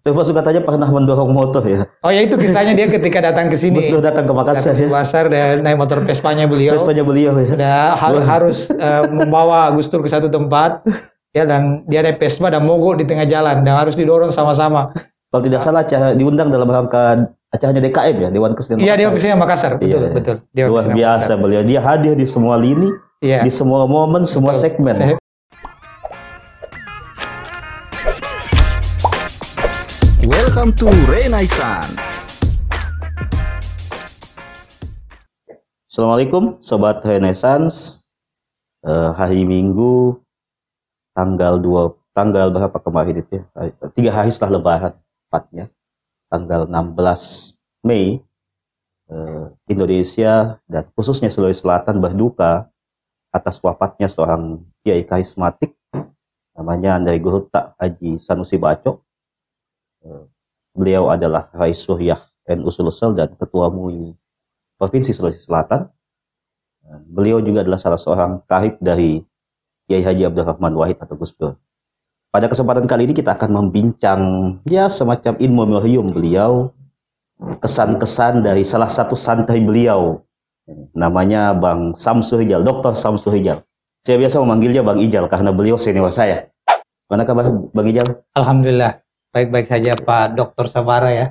Termasuk katanya pernah mendorong motor ya. Oh ya itu kisahnya dia ketika datang ke sini. Gus Dur datang ke Makassar Datang ke ya. Makassar dan naik motor Vespanya beliau. Vespanya beliau ya. Udah har- harus eh, membawa Gus Dur ke satu tempat ya dan dia naik Vespa dan mogok di tengah jalan dan harus didorong sama-sama. Kalau tidak salah acara diundang dalam rangka acaranya DKM ya, Dewan Kesenian Iya Makassar. ke sini Makassar, betul Iya, iya. betul. Dia Luar biasa beliau. Dia hadir di semua lini, Makassar. Iya. di semua momen, semua Betul. segmen. Saya- Welcome to Renaissance. Assalamualaikum Sobat Renaissance Eh, Hari Minggu Tanggal 2 Tanggal berapa kemarin itu ya Tiga hari setelah lebaran Tepatnya Tanggal 16 Mei eh, Indonesia dan khususnya Sulawesi Selatan berduka atas wafatnya seorang kiai karismatik namanya Andai Guruta Haji Sanusi Baco. Eh, Beliau adalah Rais Suryah NU Sulsel dan Ketua MUI Provinsi Sulawesi Selatan. Dan Beliau juga adalah salah seorang karib dari Kiai Haji Abdurrahman Wahid atau Gus Dur. Pada kesempatan kali ini kita akan membincang ya semacam in memoriam beliau, kesan-kesan dari salah satu santri beliau, namanya Bang Samsu Hijal, Dr. Samsu Hijal. Saya biasa memanggilnya Bang Ijal karena beliau senior saya. Mana kabar Bang Ijal? Alhamdulillah baik-baik saja Pak Dr. Sabara ya.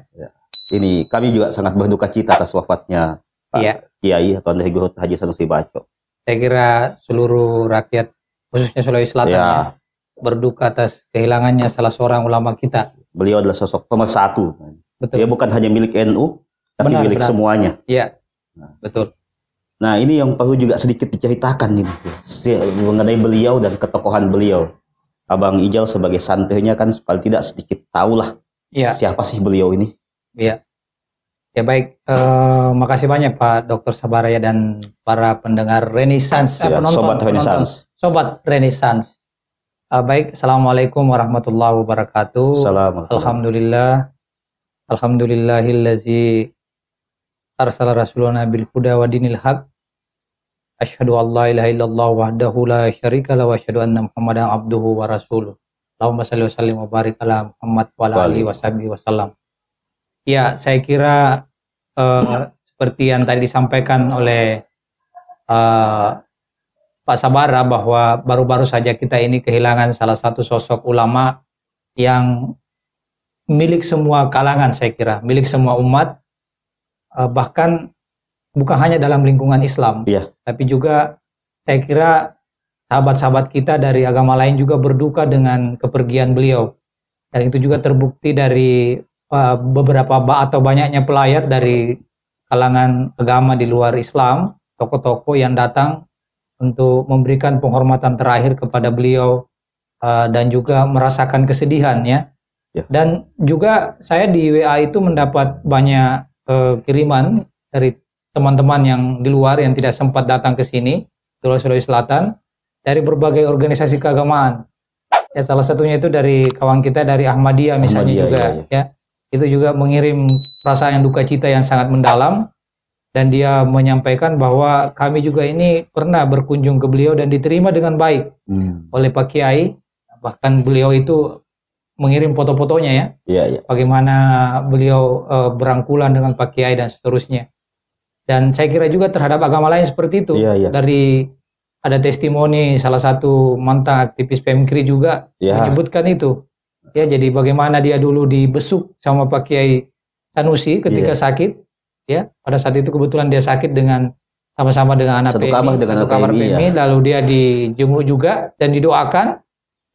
Ini kami juga sangat berduka cita atas wafatnya Pak Iya. Kiai atau Andai Guru Haji Sanusi Baco. Saya kira seluruh rakyat khususnya Sulawesi Selatan Ya. ya, berduka atas kehilangannya salah seorang ulama kita. Beliau adalah sosok nomor satu. Betul. Dia bukan hanya milik NU, tapi Benar, milik benar. semuanya. Iya. Betul. Nah ini yang perlu juga sedikit diceritakan ini si- mengenai beliau dan ketokohan beliau. Abang Ijal sebagai santrinya kan paling tidak sedikit tahulah Iya. siapa sih beliau ini. Iya. Ya baik, eh, makasih banyak Pak Dr. Sabaraya dan para pendengar Renaissance, eh, Ya, penonton, Sobat penonton. Renaissance. Sobat Renaissance. Eh, baik, Assalamualaikum warahmatullahi wabarakatuh. Salam. Alhamdulillah. Alhamdulillahillazi arsala rasulana bil huda wa dinil haq. Asyhadu an la ilaha illallah wahdahu la syarika la wa asyhadu anna Muhammadan abduhu wa rasuluh. Allahumma salli wa sallim wa barik ala Muhammad wa ala alihi wa sahbihi wasallam. Ya, saya kira eh, seperti yang tadi disampaikan oleh eh, Pak Sabara bahwa baru-baru saja kita ini kehilangan salah satu sosok ulama yang milik semua kalangan saya kira, milik semua umat, eh, bahkan bukan hanya dalam lingkungan Islam, Iya. tapi juga saya kira sahabat-sahabat kita dari agama lain juga berduka dengan kepergian beliau. Dan itu juga terbukti dari eh, beberapa atau banyaknya pelayat dari kalangan agama di luar Islam, tokoh-tokoh yang datang untuk memberikan penghormatan terakhir kepada beliau eh, dan juga merasakan kesedihan ya. Ya. Dan juga saya di WA itu mendapat banyak eh, kiriman dari teman-teman yang di luar yang tidak sempat datang ke sini, Sulawesi Sulawesi Selatan, dari berbagai organisasi keagamaan. Ya salah satunya itu dari kawan kita dari Ahmadiyah misalnya Ahmadiyah, juga iya, ya. Itu juga mengirim perasaan duka cita yang sangat mendalam dan dia menyampaikan bahwa kami juga ini pernah berkunjung ke beliau dan diterima dengan baik Hmm. oleh Pak Kiai. Bahkan beliau itu mengirim foto-fotonya ya, Iya, iya. bagaimana beliau eh, berangkulan dengan Pak Kiai dan seterusnya. Dan saya kira juga terhadap agama lain seperti itu. Iya, iya. Dari ada testimoni salah satu mantan aktivis PMKRI juga Ya. menyebutkan itu. Ya, jadi bagaimana dia dulu dibesuk sama Pak Kiai Sanusi ketika Iya. sakit. Ya, pada saat itu kebetulan dia sakit dengan sama-sama dengan anak Satu PMI, kamar dengan satu kamar PMI, ya. PMI, lalu dia dijenguk juga dan didoakan,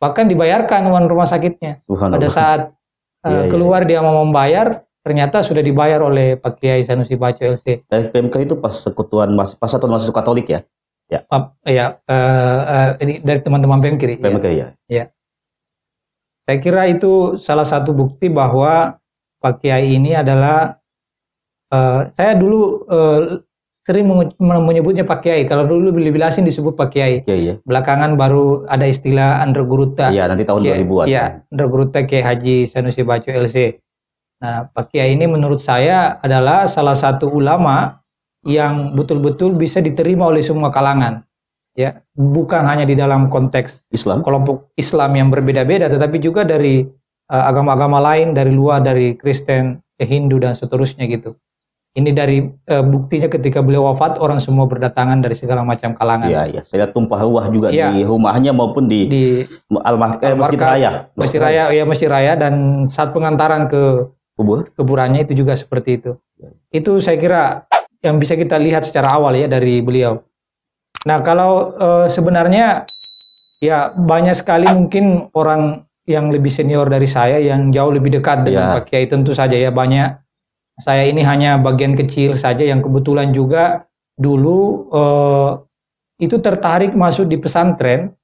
bahkan dibayarkan uang rumah sakitnya. Subhanallah. Pada saat uh, Iya, iya, keluar dia mau membayar, ternyata sudah dibayar oleh Pak Kiai Sanusi Baco LC. Eh, PMK itu pas sekutuan mas, pas satu mahasiswa Katolik ya. Maaf, ya, eh, eh, ini dari teman-teman PMKRI. ya. PMK ya. Saya kira itu salah satu bukti bahwa Pak Kiai ini adalah eh, saya dulu eh, sering menyebutnya Pak Kiai. Kalau dulu Bilibilasin disebut Pak Kiai. Iya, iya. Belakangan baru ada istilah Andre Guruta. Iya, nanti tahun Kiai- 2000-an. Iya, Andre Guruta Kiai Haji Sanusi Baco LC. Nah, Pak Kiai ini menurut saya adalah salah satu ulama yang betul-betul bisa diterima oleh semua kalangan. Ya, bukan hanya di dalam konteks Islam. kelompok Islam yang berbeda-beda, tetapi juga dari eh, agama-agama lain dari luar dari Kristen, ke Hindu dan seterusnya gitu. Ini dari eh, buktinya ketika beliau wafat orang semua berdatangan dari segala macam kalangan. Iya, iya. Saya tumpah ruah juga Iya. di rumahnya maupun di, Di Almah, eh, Masjid Raya. Masjid Raya, ya Masjid Raya dan saat pengantaran ke Kubur. kuburannya itu juga seperti itu. Itu saya kira yang bisa kita lihat secara awal ya dari beliau. Nah kalau eh, sebenarnya ya banyak sekali mungkin orang yang lebih senior dari saya yang jauh lebih dekat dengan Ya. Pak Kiai tentu saja ya banyak. Saya ini hanya bagian kecil saja yang kebetulan juga dulu eh, itu tertarik masuk di pesantren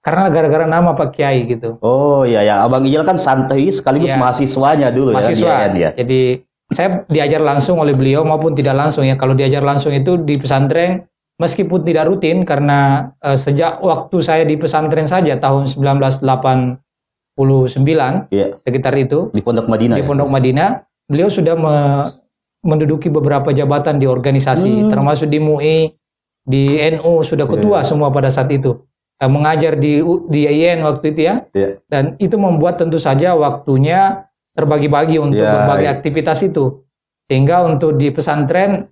karena gara-gara nama Pak Kiai gitu. Oh iya ya, Abang Ijal kan santri sekaligus Iya. mahasiswanya dulu mahasiswa. ya. Iya, iya. Jadi saya diajar langsung oleh beliau maupun tidak langsung ya. Kalau diajar langsung itu di pesantren meskipun tidak rutin karena eh, sejak waktu saya di pesantren saja tahun 1989 Iya, sekitar itu di Pondok Madinah. di ya? Pondok Madinah, beliau sudah me- menduduki beberapa jabatan di organisasi Hmm. termasuk di MUI, di NU sudah ketua Iya. semua pada saat itu. Eh, mengajar di di IN waktu itu ya. Iya. Dan itu membuat tentu saja waktunya terbagi-bagi untuk Ya, berbagai iya. aktivitas itu. Sehingga untuk di pesantren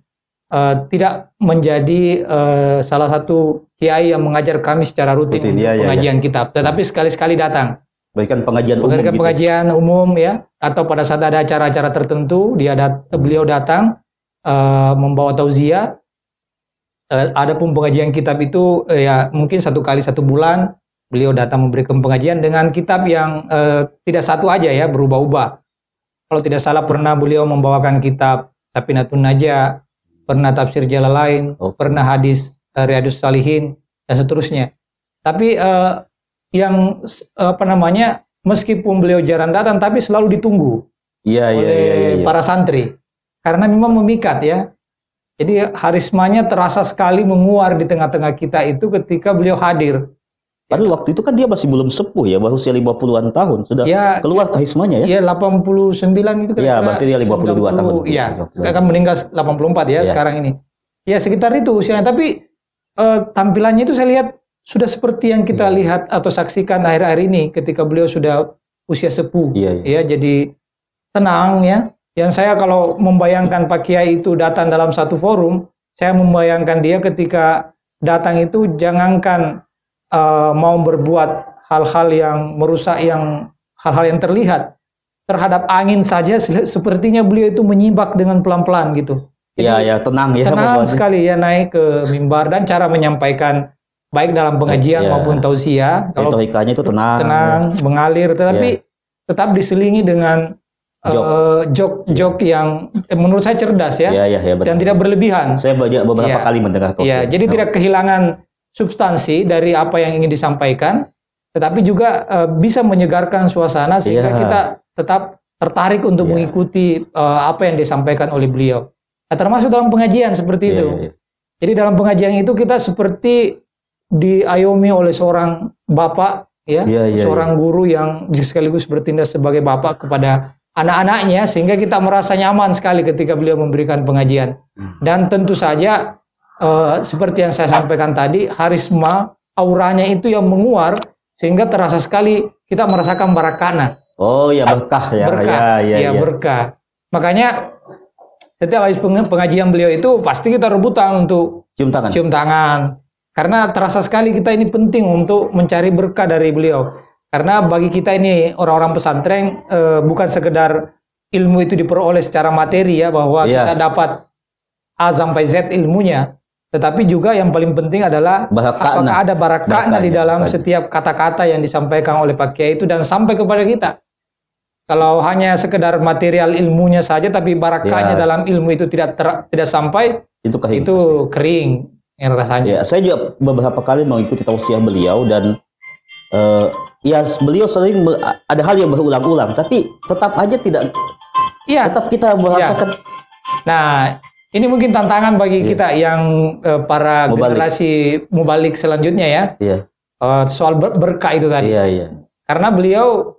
eh, tidak menjadi eh, salah satu kiai yang mengajar kami secara rutin, Rutin, untuk iya, iya, pengajian kitab, tetapi sekali-sekali datang. Bahkan pengajian umum Pengajian, gitu. pengajian umum ya, atau pada saat ada acara-acara tertentu, dia dat beliau datang eh, membawa tauziah. Eh, adapun pengajian kitab itu eh, ya mungkin satu kali satu bulan beliau datang memberikan pengajian dengan kitab yang eh, tidak satu aja ya berubah-ubah. Kalau tidak salah pernah beliau membawakan kitab Sapinatun Najah, pernah tafsir Jalalain, Oh. pernah hadis eh, Riyadus Salihin dan seterusnya. Tapi eh, yang s- apa namanya meskipun beliau jarang datang tapi selalu ditunggu Iya, iya, oleh iya. para santri karena memang memikat ya. Jadi harismanya terasa sekali menguar di tengah-tengah kita itu ketika beliau hadir. Padahal waktu itu kan dia masih belum sepuh ya, baru usia 50-an tahun sudah Ya, keluar karismanya ya. Iya 89 itu Iya, berarti dia 52 tahun. Iya, 52. akan meninggal 84 ya Iya. sekarang ini. Ya sekitar itu usianya tapi eh, tampilannya itu saya lihat sudah seperti yang kita Iya. lihat atau saksikan akhir-akhir ini ketika beliau sudah usia sepuh. Iya, iya. Ya, jadi tenang ya. Yang saya kalau membayangkan Pak Kiai itu datang dalam satu forum, saya membayangkan dia ketika datang itu jangankan eh, mau berbuat hal-hal yang merusak yang hal-hal yang terlihat terhadap angin saja se- sepertinya beliau itu menyimak dengan pelan-pelan gitu. Iya, ya, tenang ya. tenang pokoknya. sekali ya naik ke mimbar dan cara menyampaikan baik dalam pengajian Iya. maupun tausiah kalau itu tenang. tenang mengalir tetapi tetap diselingi dengan Jok. eh, jok-jok yang eh, menurut saya cerdas ya iya, iya. betul. dan tidak berlebihan. Saya banyak beberapa Iya. kali mendengar tos. Ya, jadi tidak kehilangan substansi dari apa yang ingin disampaikan, tetapi juga eh, bisa menyegarkan suasana sehingga Iya. kita tetap tertarik untuk Iya. mengikuti eh, apa yang disampaikan oleh beliau. Nah, termasuk dalam pengajian seperti Iya, itu. iya, iya. Jadi dalam pengajian itu kita seperti diayomi oleh seorang bapak ya, Iya, iya, seorang guru yang sekaligus bertindak sebagai bapak kepada anak-anaknya sehingga kita merasa nyaman sekali ketika beliau memberikan pengajian. Hmm. Dan tentu saja eh, seperti yang saya sampaikan tadi, harisma auranya itu yang menguar sehingga terasa sekali kita merasakan barakana Oh, ya berkah ya. berkah, Ya, ya, ya, ya. berkah. Makanya setiap habis peng- pengajian beliau itu pasti kita rebutan untuk Cium tangan. cium tangan. Karena terasa sekali kita ini penting untuk mencari berkah dari beliau. Karena bagi kita ini orang-orang pesantren eh, bukan sekedar ilmu itu diperoleh secara materi ya bahwa Iya. kita dapat A sampai Z ilmunya, tetapi juga yang paling penting adalah Barakahnya. apakah ada barakahnya di dalam barakahnya. setiap kata-kata yang disampaikan oleh Pak Kiai itu dan sampai kepada kita. Kalau hanya sekedar material ilmunya saja tapi barakahnya Ya. dalam ilmu itu tidak ter- tidak sampai Itu kehing. itu kering yang rasanya. Ya, saya juga beberapa kali mengikuti tausiah beliau dan eh, ya beliau sering ada hal yang berulang-ulang, tapi tetap aja tidak Iya. tetap kita merasakan Nah, ini mungkin tantangan bagi Iya. kita yang eh, para Mubalik. generasi mubalik selanjutnya ya Iya, eh, soal ber- berkah itu tadi. iya, iya. Karena beliau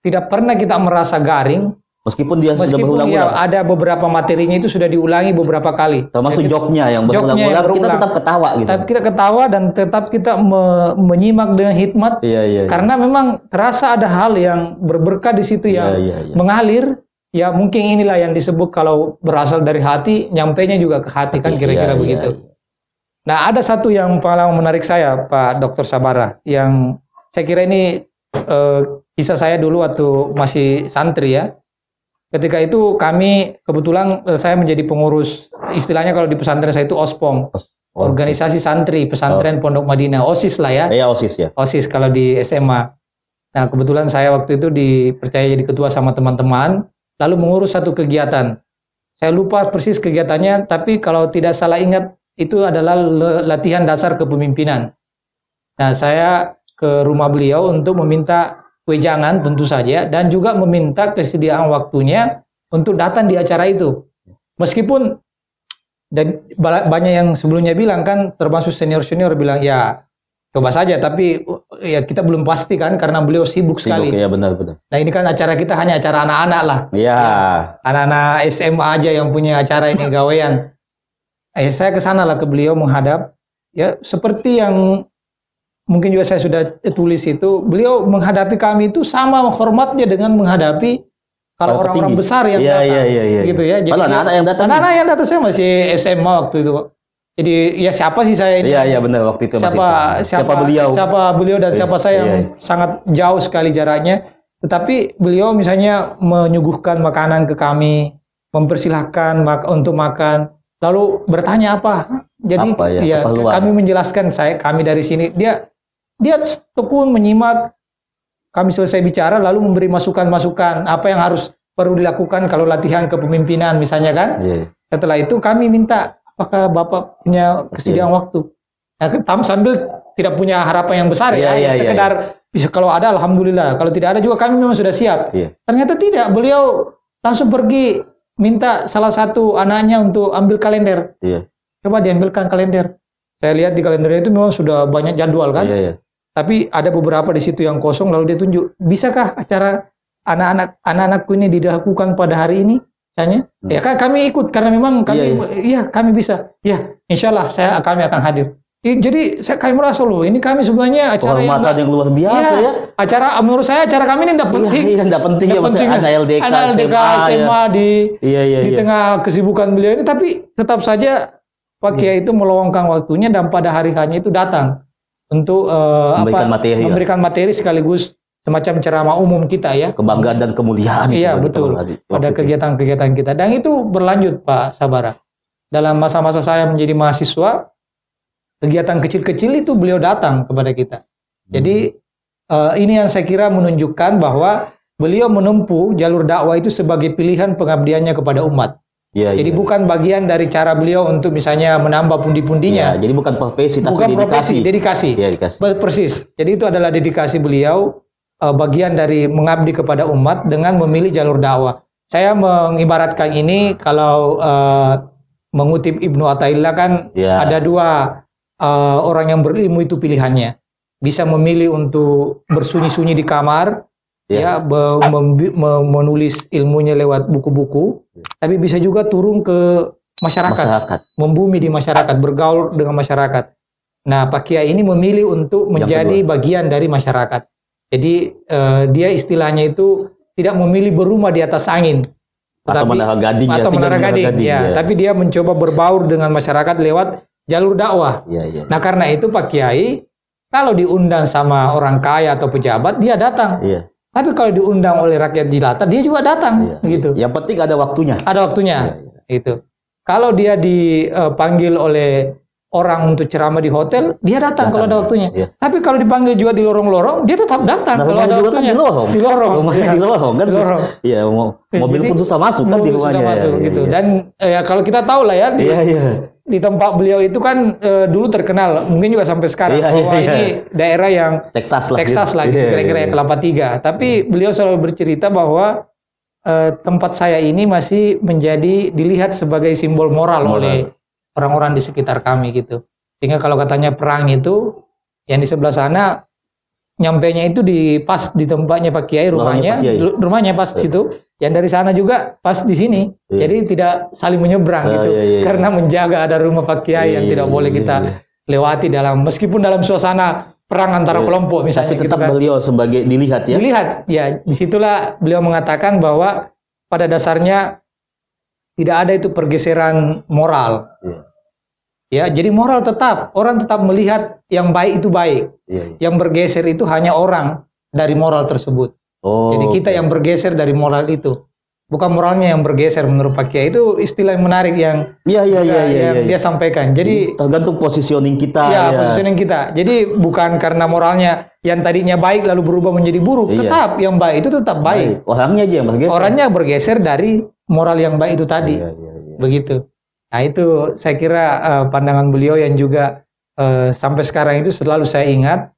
tidak pernah kita merasa garing Meskipun dia sudah Meskipun ya berulang-ulang. ada beberapa materinya itu sudah diulangi beberapa kali. Termasuk joknya yang berulang-ulang, kita tetap ketawa gitu. Tapi kita ketawa dan tetap kita me- menyimak dengan hikmat Iya, iya. iya. karena memang terasa ada hal yang berberkah di situ yang Iya, iya, iya. mengalir. Ya mungkin inilah yang disebut kalau berasal dari hati, nyampainya juga ke hati kan kira-kira Iya, iya, begitu. iya. Nah, ada satu yang pengalaman menarik saya, Pak Dr. Sabara, yang saya kira ini eh, kisah saya dulu waktu masih santri ya. Ketika itu kami kebetulan eh, saya menjadi pengurus istilahnya kalau di pesantren saya itu OSPOM, Oh, organisasi santri pesantren Pondok Madinah, OSIS lah ya. Iya, OSIS ya. OSIS kalau di SMA. Nah, kebetulan saya waktu itu dipercaya jadi ketua sama teman-teman, lalu mengurus satu kegiatan. Saya lupa persis kegiatannya, tapi kalau tidak salah ingat itu adalah latihan dasar kepemimpinan. Nah, saya ke rumah beliau untuk meminta wejangan tentu saja dan juga meminta kesediaan waktunya untuk datang di acara itu. Meskipun dan ba- banyak yang sebelumnya bilang kan termasuk senior-senior bilang ya coba saja tapi ya kita belum pasti kan karena beliau sibuk sekali. Sibuk, ya benar-benar. Nah ini kan acara kita hanya acara anak-anak lah. Iya. Anak-anak SMA aja yang punya acara ini gawean. Eh saya ke sana lah ke beliau menghadap ya seperti yang mungkin juga saya sudah tulis itu beliau menghadapi kami itu sama hormatnya dengan menghadapi kalau orang-orang besar yang Iya, datang iya, iya, iya. gitu ya. Dia- anak-anak yang datang- anak-anak yang datang saya masih SMA waktu itu. Jadi ya siapa sih saya ini? Iya, iya benar waktu itu masih siapa, siapa beliau? siapa beliau dan Iya, siapa saya yang iya. sangat jauh sekali jaraknya tetapi beliau misalnya menyuguhkan makanan ke kami mempersilahkan mak untuk makan lalu bertanya apa jadi Apa ya, ya, keperluan. kami menjelaskan saya kami dari sini dia dia tekun menyimak kami selesai bicara lalu memberi masukan-masukan apa yang harus perlu dilakukan kalau latihan kepemimpinan misalnya kan Iya. setelah itu kami minta apakah Bapak punya kesediaan waktu. Nah, tam sambil tidak punya harapan yang besar ya, Iya, iya, ya, iya, sekedar bisa kalau ada alhamdulillah, kalau tidak ada juga kami memang sudah siap. Iya. Ternyata tidak, beliau langsung pergi minta salah satu anaknya untuk ambil kalender. Iya. Coba diambilkan kalender. Saya lihat di kalendernya itu memang sudah banyak jadwal kan. Iya, iya. Tapi ada beberapa di situ yang kosong lalu dia tunjuk, bisakah acara anak-anak anak-anakku ini dilakukan pada hari ini? Tanya. Ya kan kami ikut karena memang kami Hmm. Iya, iya, kami bisa. Ya, insya Allah saya kami akan hadir. Jadi saya kami merasa loh, ini kami sebenarnya acara yang, Kehormatan yang luar biasa Iya, ya. Acara menurut saya acara kami ini tidak Iya, penting. iya, enggak penting ya Nggak maksudnya penting. anak LDK, Anak LDK, SMA, SMA ya. di Iya, iya, di iya. tengah kesibukan beliau ini tapi tetap saja Pak Kiai itu meluangkan waktunya dan pada hari hanya itu datang untuk eh, Memberikan apa, materi memberikan materi sekaligus semacam ceramah umum kita ya. Kebanggaan dan kemuliaan Iya, betul. pada kegiatan-kegiatan kita. Dan itu berlanjut Pak Sabara. Dalam masa-masa saya menjadi mahasiswa kegiatan kecil-kecil itu beliau datang kepada kita. Jadi eh, ini yang saya kira menunjukkan bahwa beliau menempuh jalur dakwah itu sebagai pilihan pengabdiannya kepada umat Iya, jadi iya. bukan bagian dari cara beliau untuk misalnya menambah pundi-pundinya. Iya, jadi bukan profesi tapi bukan dedikasi. profesi, dedikasi. Iya, dedikasi. Persis. Jadi itu adalah dedikasi beliau eh, bagian dari mengabdi kepada umat dengan memilih jalur dakwah. Saya mengibaratkan ini kalau eh, mengutip Ibnu Athaillah kan Iya. ada dua eh, orang yang berilmu itu pilihannya. Bisa memilih untuk bersunyi-sunyi di kamar, Ya, me- menulis ilmunya lewat buku-buku, tapi bisa juga turun ke masyarakat Masyarakat. membumi di masyarakat, bergaul dengan masyarakat. Nah, Pak Kiai ini memilih untuk menjadi bagian dari masyarakat. Jadi eh, dia istilahnya itu tidak memilih berumah di atas angin, Atau menara gading ya, atau tinggal menara di gading, ya. ya. Tapi dia mencoba berbaur dengan masyarakat lewat jalur dakwah. Iya, iya. Nah, karena itu Pak Kiai kalau diundang sama orang kaya atau pejabat dia datang. Iya. Tapi kalau diundang oleh rakyat jelata dia juga datang, iya. gitu. Yang penting ada waktunya. Ada waktunya. Iya, iya. Itu. Kalau dia dipanggil oleh orang untuk ceramah di hotel, dia datang, Datang. kalau ada waktunya. Iya. Tapi kalau dipanggil juga di lorong-lorong, dia tetap datang Nah, kalau ada juga kan waktunya. di lorong. Di lorong. Rumahnya Iya. di lorong kan Di susah. lorong. Iya, mo- mobil Jadi, pun susah masuk kan di rumahnya. susah masuk Iya, gitu. iya. Dan eh, kalau kita tahu lah ya Iya, iya. Di tempat beliau itu kan eh, dulu terkenal, mungkin juga sampai sekarang Iya, bahwa iya. ini daerah yang Texas lah. Texas gitu. lah gitu, Iya, kira-kira iya, ya iya. Kelapa Tiga. Tapi beliau selalu bercerita bahwa eh, tempat saya ini masih menjadi dilihat sebagai simbol moral, Moral. oleh orang-orang di sekitar kami gitu. Sehingga kalau katanya perang itu yang di sebelah sana nyampainya itu di pas di tempatnya Pak Kiai rumahnya, Pak Kiai. rumahnya pas situ. Yang dari sana juga pas di sini. Iya. Jadi tidak saling menyeberang Ah, gitu. iya, iya, iya. Karena menjaga ada rumah Pak Kiai yang Iya, tidak boleh iya, kita lewati dalam meskipun dalam suasana perang antara kelompok misalnya Tapi tetap gitu kan. beliau sebagai dilihat ya. Dilihat, ya di situlah beliau mengatakan bahwa pada dasarnya tidak ada itu pergeseran moral. Iya. Ya, jadi moral tetap orang tetap melihat yang baik itu baik, Iya, iya. yang bergeser itu hanya orang dari moral tersebut. Oh. Jadi kita yang bergeser dari moral itu, bukan moralnya yang bergeser menurut Pak Kiai itu istilah yang menarik yang Iya iya iya yang iya. iya. dia sampaikan. Jadi tergantung positioning kita ya, ya. positioning kita. Jadi bukan karena moralnya yang tadinya baik lalu berubah menjadi buruk, Iya. tetap yang baik itu tetap baik. Orangnya aja yang bergeser. Orangnya bergeser dari moral yang baik itu tadi. Iya, iya, iya. Begitu. Nah, itu saya kira eh, pandangan beliau yang juga eh, sampai sekarang itu selalu saya ingat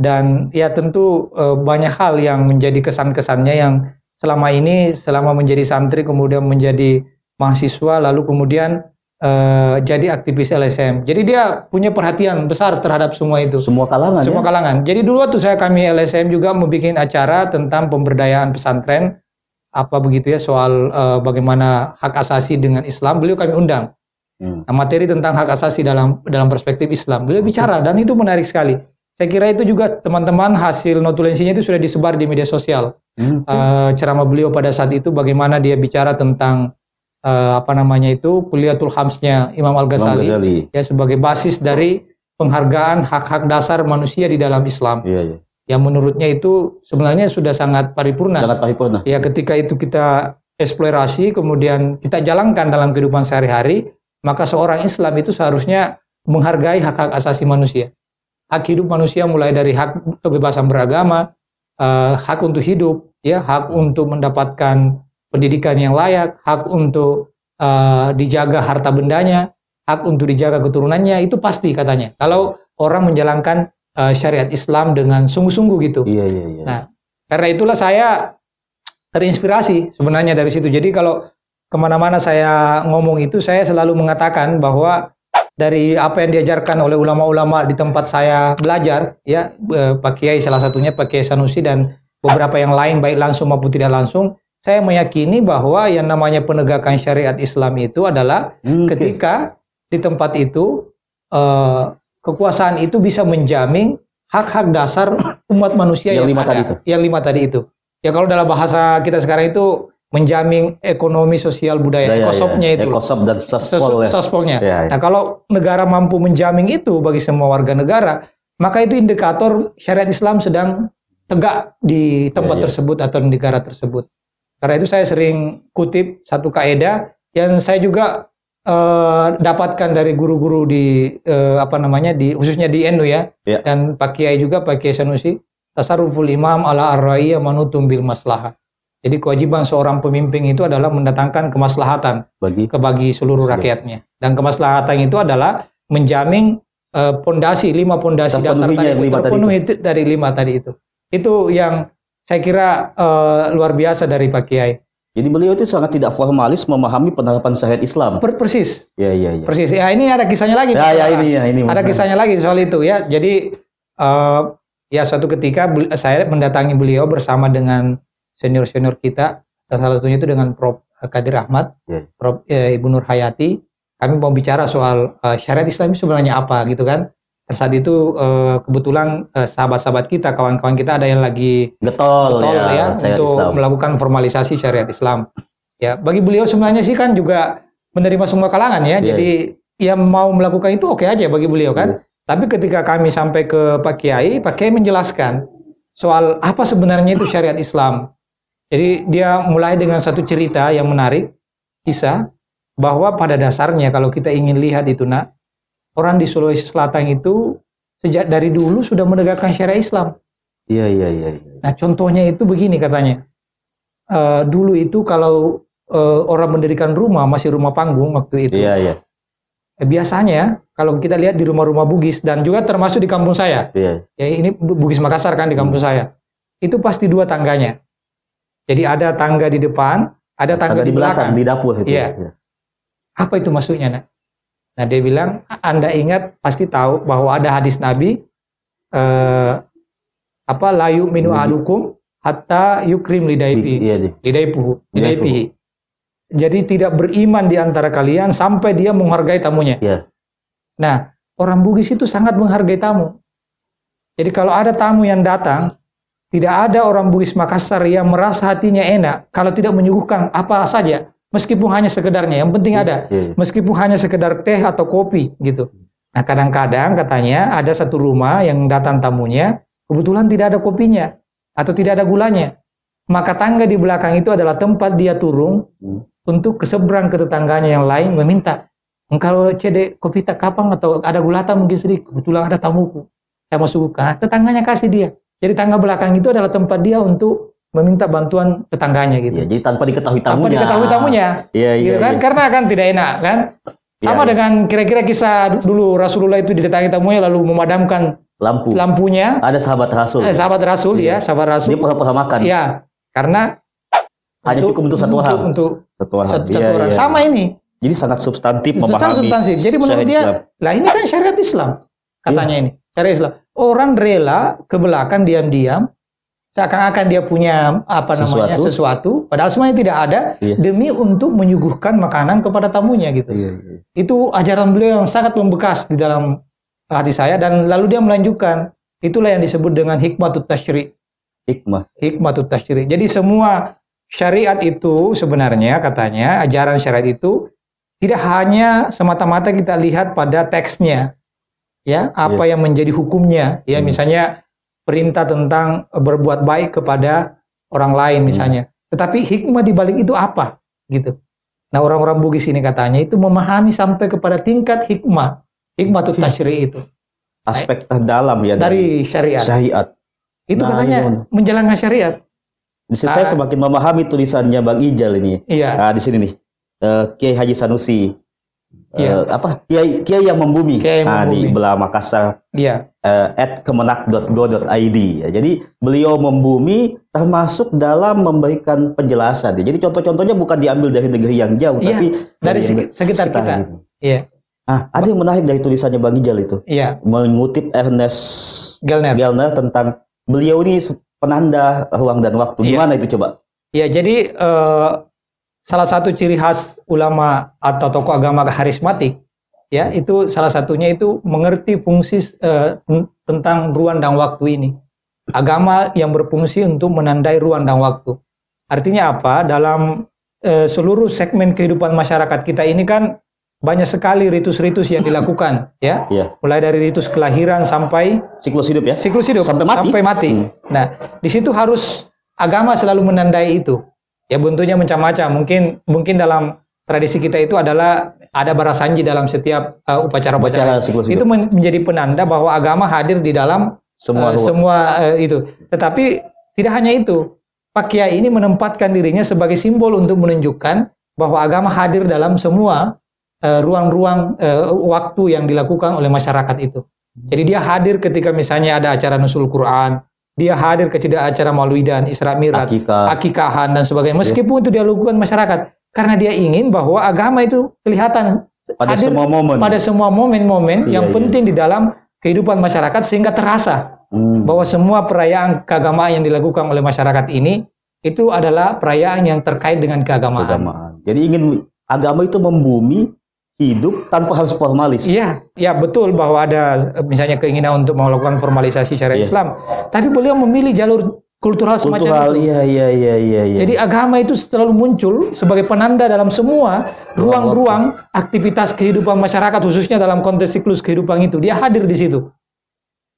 dan ya tentu eh, banyak hal yang menjadi kesan-kesannya yang selama ini selama menjadi santri kemudian menjadi mahasiswa lalu kemudian eh, jadi aktivis LSM. Jadi dia punya perhatian besar terhadap semua itu. Semua kalangan Semua ya. kalangan. Jadi dulu waktu saya kami LSM juga membuat acara tentang pemberdayaan pesantren apa begitu ya soal eh, bagaimana hak asasi dengan Islam. Beliau kami undang. Hmm. Nah, materi tentang hak asasi dalam dalam perspektif Islam. Beliau bicara dan itu menarik sekali. Saya kira itu juga teman-teman hasil notulensinya itu sudah disebar di media sosial. Hmm. Eh, ceramah beliau pada saat itu bagaimana dia bicara tentang eh, apa namanya itu kuliatul hamsnya Imam Al Imam Ghazali. ya sebagai basis dari penghargaan hak-hak dasar manusia di dalam Islam Iya, iya. Yang menurutnya itu sebenarnya sudah sangat paripurna. Sangat paripurna. Ya ketika itu kita eksplorasi kemudian kita jalankan dalam kehidupan sehari-hari, maka seorang Islam itu seharusnya menghargai hak-hak asasi manusia. Hak hidup manusia mulai dari hak kebebasan beragama, eh, hak untuk hidup, ya, hak untuk mendapatkan pendidikan yang layak, hak untuk eh, dijaga harta bendanya, hak untuk dijaga keturunannya itu pasti katanya. Kalau orang menjalankan eh, syariat Islam dengan sungguh-sungguh gitu. Iya, iya, iya. Nah, karena itulah saya terinspirasi sebenarnya dari situ. Jadi kalau ke mana-mana saya ngomong itu, saya selalu mengatakan bahwa dari apa yang diajarkan oleh ulama-ulama di tempat saya belajar, ya eh, Pak Kiai salah satunya Pak Kiai Sanusi dan beberapa yang lain baik langsung maupun tidak langsung, saya meyakini bahwa yang namanya penegakan syariat Islam itu adalah oke. ketika di tempat itu eh, kekuasaan itu bisa menjamin hak-hak dasar umat manusia Yang yang, lima ada. tadi itu. Yang lima tadi itu. Ya kalau dalam bahasa kita sekarang itu menjamin ekonomi sosial budaya, Daya, ekosopnya ya. itu. loh. Ekosop dan saspol ya. Sospolnya. Ya, ya. Nah kalau negara mampu menjamin itu bagi semua warga negara, maka itu indikator syariat Islam sedang tegak di tempat Ya, ya. tersebut atau di negara tersebut. Karena itu saya sering kutip satu kaidah yang saya juga eh, dapatkan dari guru-guru di eh, apa namanya di khususnya di NU ya, Ya. dan Pak Kiai juga Pak Kiai Sanusi tasarruful imam ala ar-ra'iyya manutum bil maslahah. Jadi kewajiban seorang pemimpin itu adalah mendatangkan kemaslahatan Bagi ke bagi seluruh Sudah. rakyatnya. Dan kemaslahatan itu adalah menjamin eh, pondasi lima pondasi dasar tadi itu lima tadi terpenuhi itu dari lima tadi itu. Itu yang saya kira eh, luar biasa dari Pak Kiai. Jadi beliau itu sangat tidak formalis memahami penerapan syariat Islam. Per- persis, Ya, ya, ya. persis. Ya ini ada kisahnya lagi. Ya, ya ini ya ini. Ada kisahnya lagi soal itu ya. Jadi eh, ya suatu ketika saya mendatangi beliau bersama dengan senior-senior kita. Salah satunya itu dengan Prof. Kadir Ahmad, Ya. Prof. eh, Ibu Nur Hayati. Kami mau bicara soal eh, syariat Islam itu sebenarnya apa gitu kan. Saat itu eh, kebetulan eh, sahabat-sahabat kita, kawan-kawan kita ada yang lagi Getol, betul ya, ya, untuk Islam. melakukan formalisasi syariat Islam. Ya, bagi beliau sebenarnya sih kan juga menerima semua kalangan ya. Iya, Jadi yang mau melakukan itu oke aja bagi beliau kan. Tapi ketika kami sampai ke Pak Kiai, Pak Kiai menjelaskan soal apa sebenarnya itu syariat Islam. Jadi dia mulai dengan satu cerita yang menarik, kisah bahwa pada dasarnya kalau kita ingin lihat itu nak, orang di Sulawesi Selatan itu sejak dari dulu sudah menegakkan syariat Islam. Iya, iya, iya. iya. Nah, contohnya itu begini katanya. Eh, dulu itu kalau eh, orang mendirikan rumah masih rumah panggung waktu itu. Iya, iya. eh, biasanya kalau kita lihat di rumah-rumah Bugis dan juga termasuk di kampung saya. Iya. Ya ini Bu- Bugis Makassar kan di kampung saya. Itu pasti dua tangganya. Jadi ada tangga di depan, ada tangga, Tangga di belakang, di dapur itu. Iya. Ya. Apa itu maksudnya, Nak? Nah, dia bilang, Anda ingat pasti tahu bahwa ada hadis Nabi, eh, apa layu minu alukum hatta yukrim lidaipi Iya lidaipuhu lidaipihi. Jadi tidak beriman di antara kalian sampai dia menghargai tamunya. Iya. Nah, orang Bugis itu sangat menghargai tamu. Jadi kalau ada tamu yang datang, tidak ada orang Bugis Makassar yang merasa hatinya enak kalau tidak menyuguhkan apa saja, meskipun hanya sekedarnya. Yang penting ada, Iya. meskipun hanya sekedar teh atau kopi gitu. Nah, kadang-kadang katanya ada satu rumah yang datang tamunya, kebetulan tidak ada kopinya atau tidak ada gulanya. Maka tangga di belakang itu adalah tempat dia turun Hmm. untuk ke seberang ke tetangganya yang lain meminta Engkau cede kopi tak kapang atau ada gulata mungkin sedikit. Kebetulan ada tamuku. Saya masuk ke tetangganya kasih dia. Jadi tangga belakang itu adalah tempat dia untuk meminta bantuan tetangganya gitu. Iya, jadi tanpa diketahui Tanpa tamunya. diketahui tamunya. Iya, iya. gitu kan? iya. Karena kan tidak enak kan. Sama Iya, iya. dengan kira-kira kisah dulu Rasulullah itu didatangi tamunya lalu memadamkan Lampu. lampunya. Ada sahabat Rasul. Eh, sahabat Rasul ya, sahabat Rasul. Dia pura-pura makan. Iya, karena Hanya cukup untuk satu orang. Untuk Satu orang. satu, Iya, satu orang. iya. Sama ini. Jadi sangat substantif Secara memahami. substansif. Jadi menurut dia, Islam. lah ini kan syariat Islam katanya Iya. ini. Syariat Islam. Orang rela ke belakang diam-diam seakan-akan dia punya apa namanya Sesuatu. sesuatu, padahal semuanya tidak ada Iya. demi untuk menyuguhkan makanan kepada tamunya gitu. Iya, iya. Itu ajaran beliau yang sangat membekas di dalam hati saya dan lalu dia melanjutkan itulah yang disebut dengan hikmatut tasyri. Hikmah. hikmatut tasyri. Jadi semua syariat itu sebenarnya katanya ajaran syariat itu tidak hanya semata-mata kita lihat pada teksnya. Ya, apa yang menjadi hukumnya. Ya, Hmm. misalnya perintah tentang berbuat baik kepada orang lain Hmm. misalnya. Tetapi hikmah di balik itu apa? Gitu. Nah, orang-orang Bugis ini katanya itu memahami sampai kepada tingkat hikmah. Hikmatut Hmm. tasyri itu Aspek terdalam ya dari syariat. syariat. Itu Nah, katanya iya. menjalankan syariat. Di sini saya Ah. semakin memahami tulisannya Bang Ijal ini. Iya. Nah, di sini nih. Eh, Kiai Haji Sanusi. Eh, Iya. apa? Kiai Kiai yang membumi. Kiai yang nah, di membumi. belah Makassar Iya. eh, at kemenak.go.id. Ya, jadi beliau membumi termasuk dalam memberikan penjelasan. ya. Jadi contoh-contohnya bukan diambil dari negeri yang jauh, Iya, tapi dari yang seki- sekitar kita. ini. Iya. Ah, ada yang menarik dari tulisannya Bang Ijal itu. Iya, Mengutip Ernest Gelner. Gellner tentang beliau ini penanda ruang dan waktu. Iya. Gimana itu coba? Ya, jadi eh, salah satu ciri khas ulama atau tokoh agama karismatik ya itu salah satunya itu mengerti fungsi eh, ten- tentang ruang dan waktu ini. Agama yang berfungsi untuk menandai ruang dan waktu. Artinya apa? Dalam eh, seluruh segmen kehidupan masyarakat kita ini kan banyak sekali ritus-ritus yang dilakukan ya. Iya. Mulai dari ritus kelahiran sampai Siklus hidup ya. siklus hidup Sampai mati. Sampai mati. Hmm. Nah, di situ harus agama selalu menandai itu. Ya bentuknya macam-macam. Mungkin mungkin dalam tradisi kita itu adalah ada barasanji dalam setiap uh, upacara-upacara. Itu men- menjadi penanda bahwa agama hadir di dalam Semua uh, semua uh, itu. Tetapi tidak hanya itu. Pak Kiai ini menempatkan dirinya sebagai simbol untuk menunjukkan bahwa agama hadir dalam semua uh, ruang-ruang uh, waktu yang dilakukan oleh masyarakat itu. Jadi dia hadir ketika misalnya ada acara nusul Quran, dia hadir ketika acara Maulidan, Isra Mi'raj, Akikah. akikahan dan sebagainya. Meskipun itu dia lakukan masyarakat, karena dia ingin bahwa agama itu kelihatan pada hadir semua momen. pada semua momen-momen Iya, yang iya. penting di dalam kehidupan masyarakat sehingga terasa Hmm. bahwa semua perayaan keagamaan yang dilakukan oleh masyarakat ini itu adalah perayaan yang terkait dengan keagamaan. keagamaan. Jadi ingin agama itu membumi hidup tanpa harus formalis. Iya, ya betul bahwa ada eh, misalnya keinginan untuk melakukan formalisasi syariat Iya. Islam, tapi beliau memilih jalur kultural semacam Kultural, itu. iya iya iya iya. iya. Jadi agama itu selalu muncul sebagai penanda dalam semua ruang-ruang aktivitas kehidupan masyarakat khususnya dalam konteks siklus kehidupan itu. Dia hadir di situ.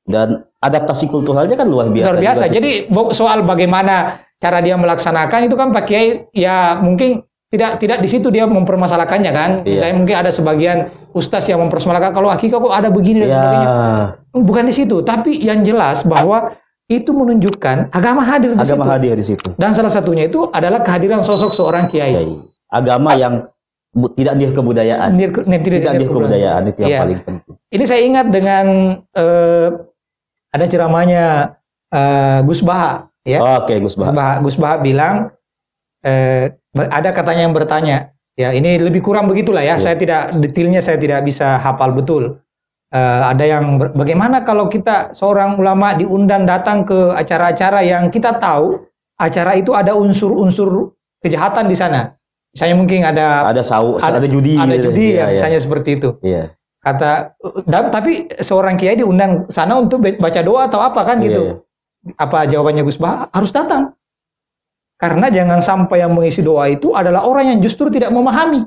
dan adaptasi kulturalnya kan luar biasa. Luar biasa. Jadi soal bagaimana cara dia melaksanakan itu kan Pak Kiai ya mungkin tidak tidak di situ dia mempermasalahkannya kan. Iya. Saya mungkin ada sebagian ustaz yang mempermasalahkan kalau akikah kok ada begini dan ya, sebagainya. Bukan di situ, tapi yang jelas bahwa itu menunjukkan agama hadir di agama situ. hadir di situ. Dan salah satunya itu adalah kehadiran sosok seorang kiai. Kiai. Agama yang bu- tidak dir kebudayaan. Nir- nir- tidak- tidak dir tidak kebudayaan itu yang Iya. paling penting. Ini saya ingat dengan eh, ada ceramahnya eh, Gus Baha, ya. Oke, Gus Gus Bah. Baha, Gus Baha bilang eh, ada katanya yang bertanya, ya ini lebih kurang begitulah ya. Iya. Saya tidak detailnya saya tidak bisa hafal betul. Eh, ada yang bagaimana kalau kita seorang ulama diundang datang ke acara-acara yang kita tahu acara itu ada unsur-unsur kejahatan di sana. Misalnya mungkin ada Ada sau, ada, ada- judi. ada gitu. judi Iya, ya, iya. misalnya seperti itu. Iya. Kata tapi seorang kiai diundang sana untuk baca doa atau apa kan Iya, gitu. iya. Apa jawabannya Gus Bah? Harus datang. Karena jangan sampai yang mengisi doa itu adalah orang yang justru tidak memahami.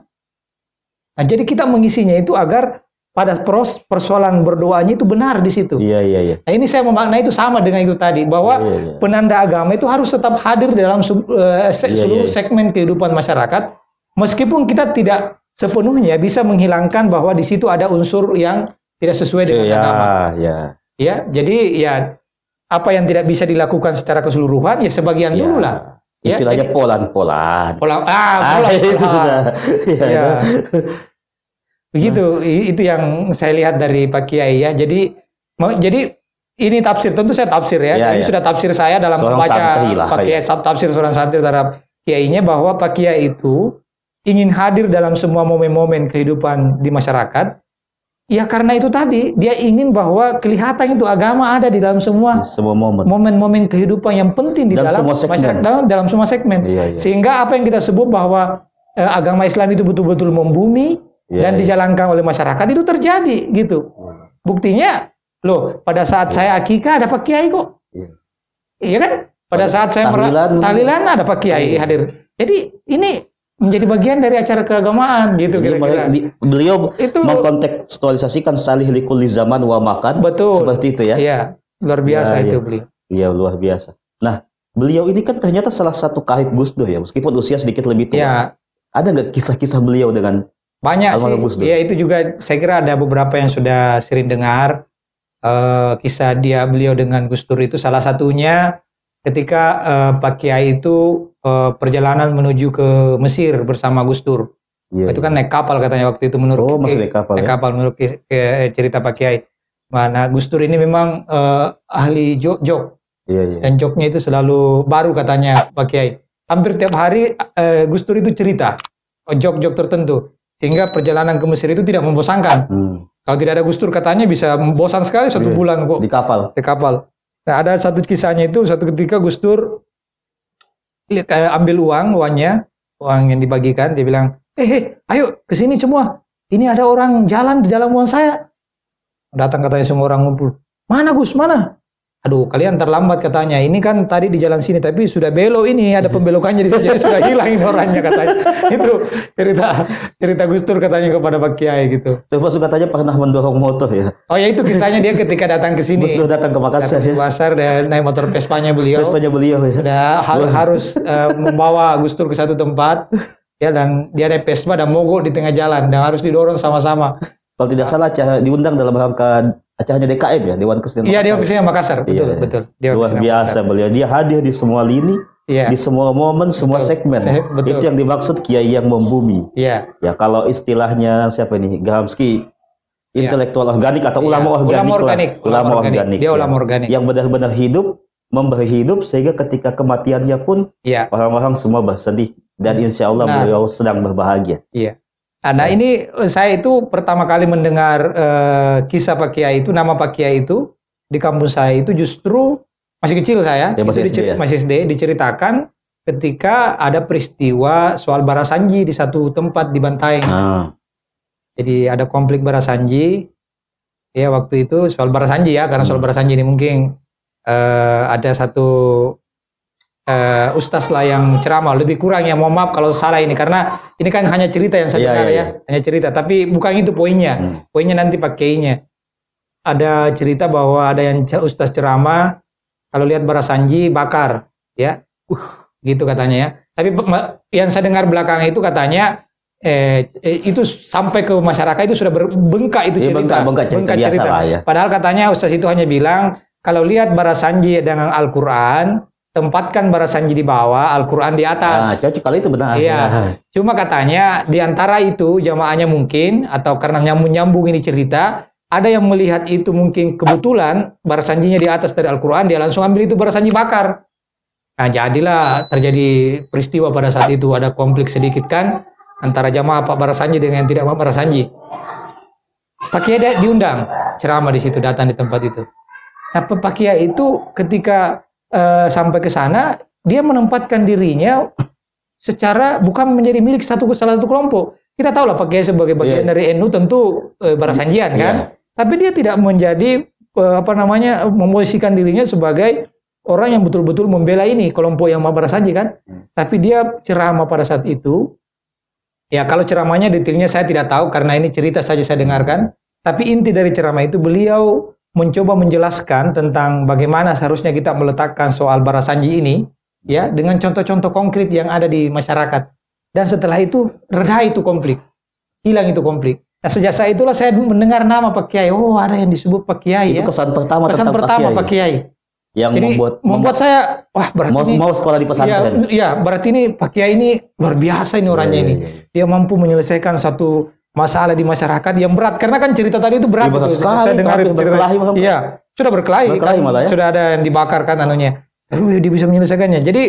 Nah, jadi kita mengisinya itu agar pada pros persoalan berdoanya itu benar di situ. Iya, iya, iya. Nah, ini saya memaknai itu sama dengan itu tadi bahwa Iya, iya. penanda agama itu harus tetap hadir dalam eh, se- Iya, seluruh iya. segmen kehidupan masyarakat meskipun kita tidak sepenuhnya bisa menghilangkan bahwa di situ ada unsur yang tidak sesuai dengan Iya, agama. iya. Ya, jadi ya apa yang tidak bisa dilakukan secara keseluruhan ya sebagian Iya. dulu lah. Ya, Istilahnya polan-polan. Pola ah, Ah, pola, itu pola. sudah. Iya. Ya. Begitu, itu yang saya lihat dari Pak Kiai ya. Jadi mau- jadi ini tafsir, tentu saya tafsir ya. Ya, ini ya. sudah tafsir saya dalam Seorang membaca Pak Kiai, ya. tafsir seorang santri terhadap Kiainya bahwa Pak Kiai itu ingin hadir dalam semua momen-momen kehidupan di masyarakat. Ya karena itu tadi, dia ingin bahwa kelihatan itu agama ada di dalam semua Semua momen. momen-momen kehidupan yang penting di Dan dalam semua segmen. masyarakat dalam, dalam semua segmen. Iya, iya. Sehingga apa yang kita sebut bahwa eh, agama Islam itu betul-betul membumi Iya, dan iya. dijalankan oleh masyarakat itu terjadi gitu. Buktinya, loh pada saat saya akikah ada Pak Kiai kok. Iya. Iya kan? Pada Pada saat saya tahlilan, tahlilan ada Pak Kiai Iya. hadir. Jadi ini menjadi bagian dari acara keagamaan gitu kira-kira. beliau Itu mengkontekstualisasikan salih likuli zaman wa makan. betul. Seperti itu ya. Iya, luar biasa Ya, itu iya. beliau. Iya, luar biasa. Nah, beliau ini kan ternyata salah satu karib Gus Dur ya, meskipun usia sedikit lebih tua. Ya, Ada nggak kisah-kisah beliau dengan Banyak sih. Gus Dur. Ya itu juga saya kira ada beberapa yang sudah sering dengar eh, kisah dia beliau dengan Gus Dur itu salah satunya ketika eh, Pak Kiai itu eh, perjalanan menuju ke Mesir bersama Gus Dur. Iya, Itu kan naik kapal katanya waktu itu menurut Oh, masih naik kapal naik ya? kapal menurut ke- cerita Pak Kiai. Mana Gus Dur ini memang eh, ahli jok-jok Iya, iya. dan joknya itu selalu baru katanya Pak Kiai. Hampir tiap hari eh, Gus Dur itu cerita oh, jok-jok tertentu sehingga perjalanan ke Mesir itu tidak membosankan. Hmm, Kalau tidak ada Gus Dur katanya bisa bosan sekali satu Iya, bulan kok di kapal. di kapal. Nah ada satu kisahnya itu satu ketika Gus Dur ambil uang uangnya uang yang dibagikan dia bilang eh eh, ayo ke sini semua. Ini ada orang jalan di dalam uang saya. Datang katanya semua orang ngumpul. Mana Gus? Mana aduh kalian terlambat katanya. Ini kan tadi di jalan sini tapi sudah belok ini. Ada pembelokannya di sini jadi sudah hilang ini orangnya katanya. Itu cerita cerita Gus Dur katanya kepada Pak Kiai gitu. Termasuk katanya pernah mendorong motor ya. oh ya itu kisahnya dia ketika datang ke sini. Gus Dur datang ke Makassar datang ke ya. pasar dan naik motor Vespanya beliau. Vespanya beliau ya. Udah ha- harus eh, membawa Gus Dur ke satu tempat. Ya dan dia naik Vespa dan mogok di tengah jalan. Dan harus didorong sama-sama. Kalau tidak salah diundang dalam rangka acaranya DKM ya, Dewan Kesenian Iya Makassar. ke sini Makassar, betul Iya, iya. betul. Dia Luar biasa Makassar. beliau. Dia hadir di semua lini, Iya, di semua momen, semua Betul. segmen. Se- betul. Itu yang dimaksud kiai yang membumi. iya. Ya kalau istilahnya siapa ini? Gramsci intelektual organik atau Iya. ulama organik. Ulama lah. organik, Ulama ulama organik. organik. Dia ya. ulama organik. Yang benar-benar hidup, memberi hidup sehingga ketika kematiannya pun Iya. orang-orang semua bersedih dan insya Allah Benar. beliau sedang berbahagia. Iya. Ah, Nah ini eh, saya itu pertama kali mendengar eh, kisah Pak Kiai itu, nama Pak Kiai itu di kampus saya itu justru masih kecil saya, Ya, masih SD ya? masih SD diceritakan ketika ada peristiwa soal Barasanji di satu tempat di Bantaeng. Nah, Jadi ada konflik Barasanji. Ya waktu itu soal Barasanji ya, karena soal Hmm. Barasanji ini mungkin eh, ada satu eh, ustaz lah yang ceramah. Lebih kurang ya, mohon maaf kalau salah ini karena ini kan hanya cerita yang saya Iya, dengar iya, ya, hanya cerita. Tapi bukan itu poinnya. hmm. Poinnya nanti pakainya. Ada cerita bahwa ada yang ustaz ceramah kalau lihat Barasanji bakar, ya, uh, gitu katanya ya. Tapi yang saya dengar belakang itu katanya eh, eh, itu sampai ke masyarakat itu sudah berbengkak itu Iya, cerita. bengkak-bengkak cerita biasa lah ya. Padahal katanya ustaz itu hanya bilang kalau lihat Barasanji dengan Al-Qur'an, tempatkan Barasanji di bawah, Al-Qur'an di atas. Nah, cocok kali itu benar. Iya. Ya. Cuma katanya di antara itu jamaahnya mungkin atau karena nyambung-nyambung ini cerita, ada yang melihat itu mungkin kebetulan barasanjinya di atas dari Al-Quran, dia langsung ambil itu barasanji bakar. Nah jadilah terjadi peristiwa pada saat itu, ada konflik sedikit kan antara jamaah Pak Barasanji dengan yang tidak Pak Barasanji. Pak Kiai diundang. ceramah di situ, datang di tempat itu. Nah, Pak Kiai itu ketika eh, sampai ke sana, dia menempatkan dirinya secara bukan menjadi milik satu salah satu kelompok. Kita tahu lah Pak Kiai sebagai bagian Iya. dari NU tentu eh, barasanjian kan. Iya. Tapi dia tidak menjadi eh, apa namanya memposisikan dirinya sebagai orang yang betul-betul membela ini kelompok yang barasanji kan. Hmm. Tapi dia ceramah pada saat itu ya kalau ceramahnya detailnya saya tidak tahu karena ini cerita saja saya dengarkan. Tapi inti dari ceramah itu beliau mencoba menjelaskan tentang bagaimana seharusnya kita meletakkan soal barasanji ini ya dengan contoh-contoh konkret yang ada di masyarakat. Dan setelah itu reda itu konflik. Hilang itu konflik. Nah, sejak saat itulah saya mendengar nama Pak Kiai. Oh, ada yang disebut Pak Kiai Itu ya. kesan pertama Pesan tentang pertama Pak Pak Kiai. Yang Jadi membuat, membuat saya wah berarti mau, ini mau sekolah di pesantren. Iya, iya, berarti ini Pak Kiai ini luar biasa ini orangnya Iya, ini. iya, iya. Dia mampu menyelesaikan satu masalah di masyarakat yang berat karena kan cerita tadi itu berat. Iya, berat sekali, Saya dengar itu cerita. berkelahi. Iya, sudah berkelahi, Berkelahi kan, malah ya. sudah ada yang dibakar kan anunya. Tapi dia bisa menyelesaikannya. Jadi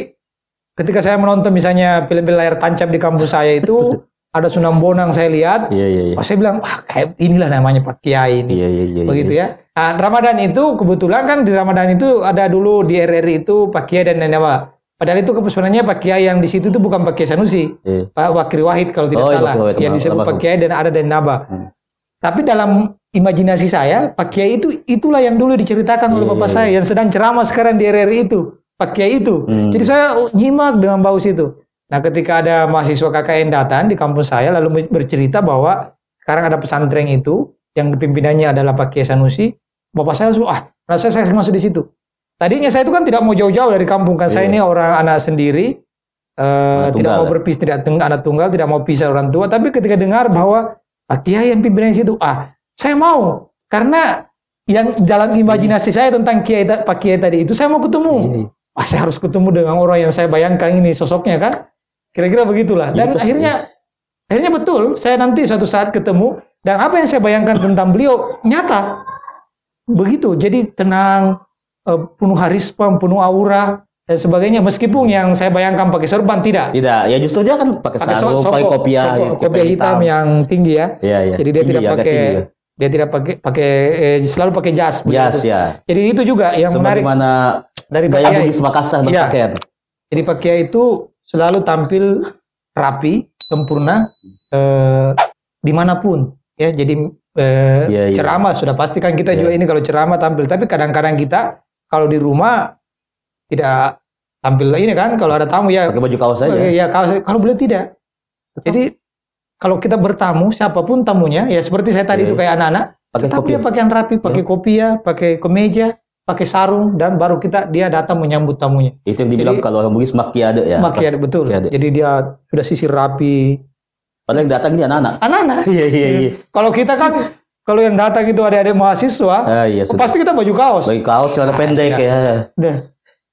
ketika saya menonton misalnya film-film layar tancap di kampus saya itu ada Sunan Bonang saya lihat, Iya, iya, iya. oh, saya bilang wah kayak inilah namanya Pak Kiai ini Iya, iya, iya. begitu iya. ya. Nah, Ramadan itu kebetulan kan di Ramadan itu ada dulu di RRI itu Pak Kiai dan Nenek Pak. Padahal itu sebenarnya Pak Kiai yang di situ itu bukan Pak Kiai Sanusi, Iya. Pak Wakil Wahid kalau tidak Oh, iya, salah. Yang disebut. Pak Kiai dan ada dan Naba. Hmm. Tapi dalam imajinasi saya, Pak Kiai itu itulah yang dulu diceritakan oleh Iya, Bapak iya, saya yang sedang ceramah sekarang di RRI itu. Pak Kiai itu. Hmm. Jadi saya nyimak dengan baus itu. Nah, ketika ada mahasiswa KKN datang di kampus saya lalu bercerita bahwa sekarang ada pesantren itu yang pimpinannya adalah Pak Kiai Sanusi, Bapak saya langsung, ah, rasa saya masuk di situ. Tadinya saya itu kan tidak mau jauh-jauh dari kampung kan. Saya Iya. ini orang anak sendiri, Anak tidak tunggal, mau ya? berpisah, tidak teng- anak tunggal, tidak mau pisah orang tua. Tapi ketika dengar bahwa Pak Kiai yang pimpinannya di situ, ah, saya mau karena yang dalam imajinasi saya tentang Kiai Pak Kiai tadi itu saya mau ketemu. Iya. Ah, saya harus ketemu dengan orang yang saya bayangkan ini sosoknya kan. Kira-kira begitulah. Dan Itu sih. akhirnya akhirnya betul, saya nanti suatu saat ketemu dan apa yang saya bayangkan tentang beliau nyata. Begitu. Jadi tenang, penuh harisma, penuh aura dan sebagainya. Meskipun yang saya bayangkan pakai serban tidak. Tidak, ya justru dia kan pakai Pakai sarung, pakai kopiah, soko- gitu, kopiah hitam yang tinggi ya. Iya, iya. Jadi dia Tinggi, tidak pakai tinggi, ya. dia tidak pakai pakai eh, selalu pakai jas. Jas ya. Jadi itu juga yang menarik dari gaya. Bugis Makassar Iya. berpakaian. Jadi Pak Kiai itu selalu tampil rapi, sempurna eh, di mana pun. Ya, jadi eh, Iya, iya. ceramah sudah pasti kan kita Iya. juga ini kalau ceramah tampil. Tapi kadang-kadang kita kalau di rumah tidak tampil ini kan. Kalau ada tamu ya, Pakai baju kaos saja. ya kalau, kalau beliau tidak. Jadi kalau kita bertamu siapa pun tamunya ya seperti saya tadi Iya. itu kayak anak-anak Pakai tetap kopiah. dia pakaian rapi, pakai kopiah, pakai kemeja, pakai sarung dan baru kita dia datang menyambut tamunya. Itu yang dibilang Jadi- kalau orang Bugis makiade ya. Makiade betul. Makiade. Jadi dia sudah sisir rapi. Padahal yang datang ini anak-anak. Anak-anak. Iya, iya, iya. Kalau kita kan kalau yang datang itu adik-adik mahasiswa, Ah, iya, sudah. pasti kita baju kaos. Baju kaos, celana pendek sudah. ya. Nah,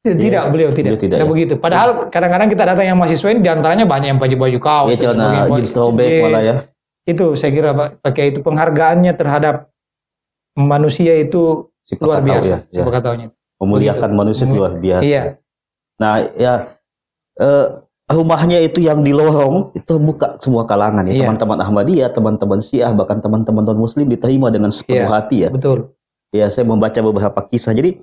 tidak beliau tidak. Beliau tidak, Tidak ya. begitu. Padahal kadang-kadang kita datang yang mahasiswa ini di antaranya banyak yang baju baju kaos. Iya, celana jeans Yes. malah ya. Itu saya kira Pak pakai itu penghargaannya terhadap manusia itu Si luar biasa. ya, ya. Memuliakan Begitu. manusia itu luar biasa. Iya. Nah, ya eh, rumahnya itu yang di lorong itu buka semua kalangan ya. Iya. Teman-teman Ahmadiyah, teman-teman Syiah, bahkan teman-teman non Muslim diterima dengan sepenuh Iya. hati ya. Betul. Ya, saya membaca beberapa kisah. Jadi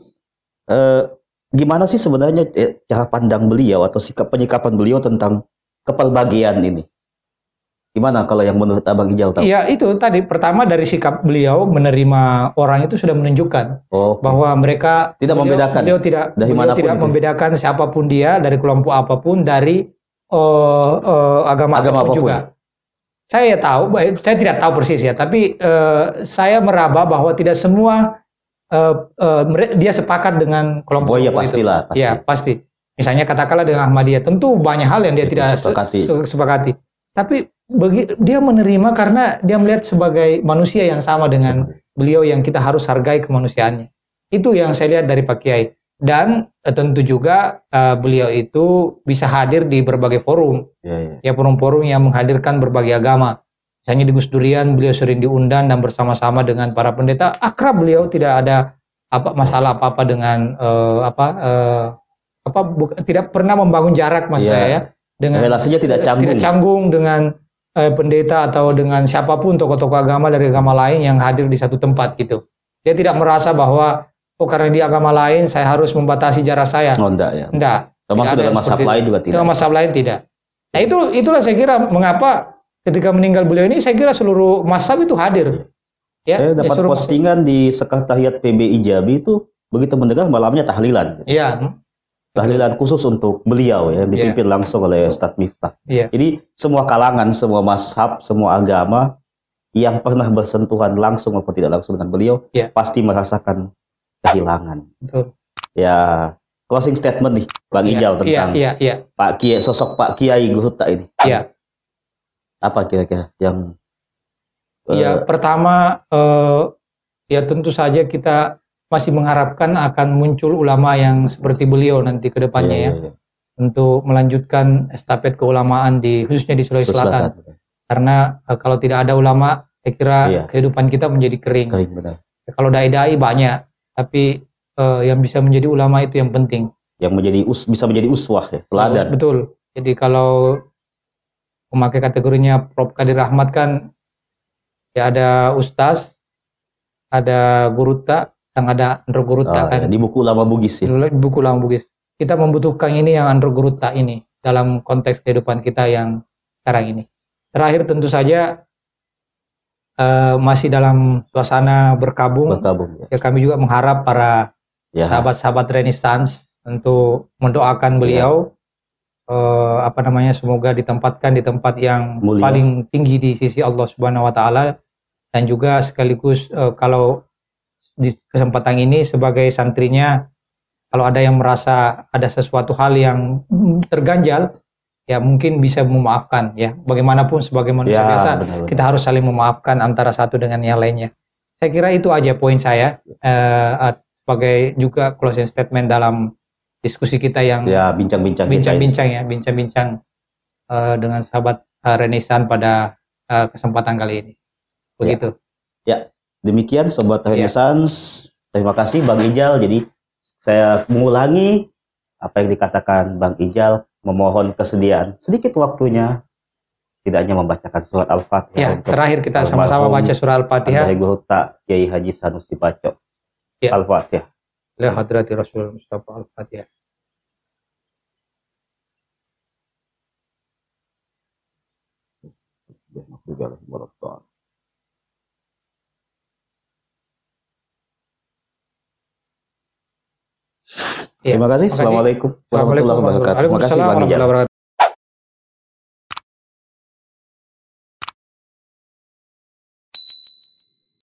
eh, gimana sih sebenarnya eh, cara pandang beliau atau sikap penyikapan beliau tentang kepelbagian ini? Gimana kalau yang menurut Abang Ijal tahu? Iya itu tadi pertama dari sikap beliau menerima orang itu sudah menunjukkan Oh, bahwa mereka Tidak beliau, membedakan beliau tidak dari beliau tidak itu. membedakan siapa pun dia dari kelompok apa pun dari eh, eh, agama, Agama apa pun apa pun. juga. Saya tahu, saya tidak tahu persis ya, tapi eh, saya meraba bahwa tidak semua eh, mere- dia sepakat dengan kelompok Oh iya itu. pastilah, pasti. Iya pasti. Misalnya katakanlah dengan Ahmadiyah, tentu banyak hal yang dia Itu tidak se- sepakati. se- sepakati. Tapi bagi, dia menerima karena dia melihat sebagai manusia yang sama dengan beliau yang kita harus hargai kemanusiaannya. Itu yang saya lihat dari Pak Kiai. Dan eh, tentu juga eh, beliau itu bisa hadir di berbagai forum, Iya, iya. ya forum-forum yang menghadirkan berbagai agama. Misalnya di Gus Durian beliau sering diundang dan bersama-sama dengan para pendeta akrab beliau tidak ada apa masalah apa-apa dengan eh, apa eh, apa tidak pernah membangun jarak maksud Iya. saya ya dengan Relasinya tidak canggung. tidak canggung dengan eh, pendeta atau dengan siapa pun tokoh-tokoh agama dari agama lain yang hadir di satu tempat gitu. Dia tidak merasa bahwa oh karena di agama lain saya harus membatasi jarak saya. Oh enggak ya. Enggak. Termasuk dalam seperti lain juga tidak. Dalam lain tidak. Nah itu itulah saya kira mengapa ketika meninggal beliau ini saya kira seluruh mazhab itu hadir. Ya, Saya ya, dapat seluruh- postingan di sekretariat PBI Jabi itu begitu mendengar malamnya tahlilan. Iya, Tahlilan khusus untuk beliau ya, yang dipimpin langsung oleh Ustadz Miftah. iya. Jadi semua kalangan, semua mazhab, semua agama yang pernah bersentuhan langsung maupun tidak langsung dengan beliau Iya. pasti merasakan kehilangan. Betul. Ya closing statement nih Bang Iya, Ijal Iya, tentang iya, iya. Pak Kiai sosok Pak Kiai Guruta ini. Iya. Apa kira-kira yang Ya, eh, pertama eh, ya tentu saja kita masih mengharapkan akan muncul ulama yang seperti beliau nanti ke depannya iya, ya iya, iya. untuk melanjutkan estafet keulamaan di khususnya di Sulawesi Selatan. Selatan. Karena eh, kalau tidak ada ulama, saya kira Iya. kehidupan kita menjadi kering. Kering benar. Kalau dai-dai banyak, tapi eh, yang bisa menjadi ulama itu yang penting. Yang menjadi us, bisa menjadi uswah ya, teladan. Betul. Jadi kalau memakai kategorinya Prof Kadir Ahmad kan ya ada ustaz, ada guruta, yang ada andro guruta Oh, kan. ya, Di buku lama Bugis ya. Di buku Lang Bugis. Kita membutuhkan ini yang andro guruta ini dalam konteks kehidupan kita yang sekarang ini. Terakhir tentu saja eh, masih dalam suasana berkabung. Berkabung ya. Ya, kami juga mengharap para Ya, sahabat-sahabat Renaissance untuk mendoakan beliau eh, apa namanya semoga ditempatkan di tempat yang Mulia. paling tinggi di sisi Allah Subhanahu wa taala dan juga sekaligus eh, kalau di kesempatan ini sebagai santrinya kalau ada yang merasa ada sesuatu hal yang terganjal ya mungkin bisa memaafkan ya bagaimanapun sebagai manusia ya, biasa benar-benar. kita harus saling memaafkan antara satu dengan yang lainnya. Saya kira itu aja poin saya eh, eh, sebagai juga closing statement dalam diskusi kita yang ya bincang-bincang bincang-bincang ya, bincang-bincang eh, dengan sahabat eh, Renaissance pada eh, kesempatan kali ini. Begitu. Demikian sobat Ya. Renaissance. Terima kasih Bang Ijal. Jadi saya mengulangi apa yang dikatakan Bang Ijal, memohon kesediaan sedikit waktunya tidak hanya membacakan surat Al-Fatihah Ya, terakhir kita sama-sama baca surah Al-Fatihah. Andai Gurta Kiai Haji Sanusi Bacok. Ya. Al-Fatihah. La hadrati Rasul Mustafa Al-Fatihah. Ya. Terima kasih. Terima kasih. Assalamualaikum warahmatullahi wabarakatuh. Terima kasih Bang Ijal.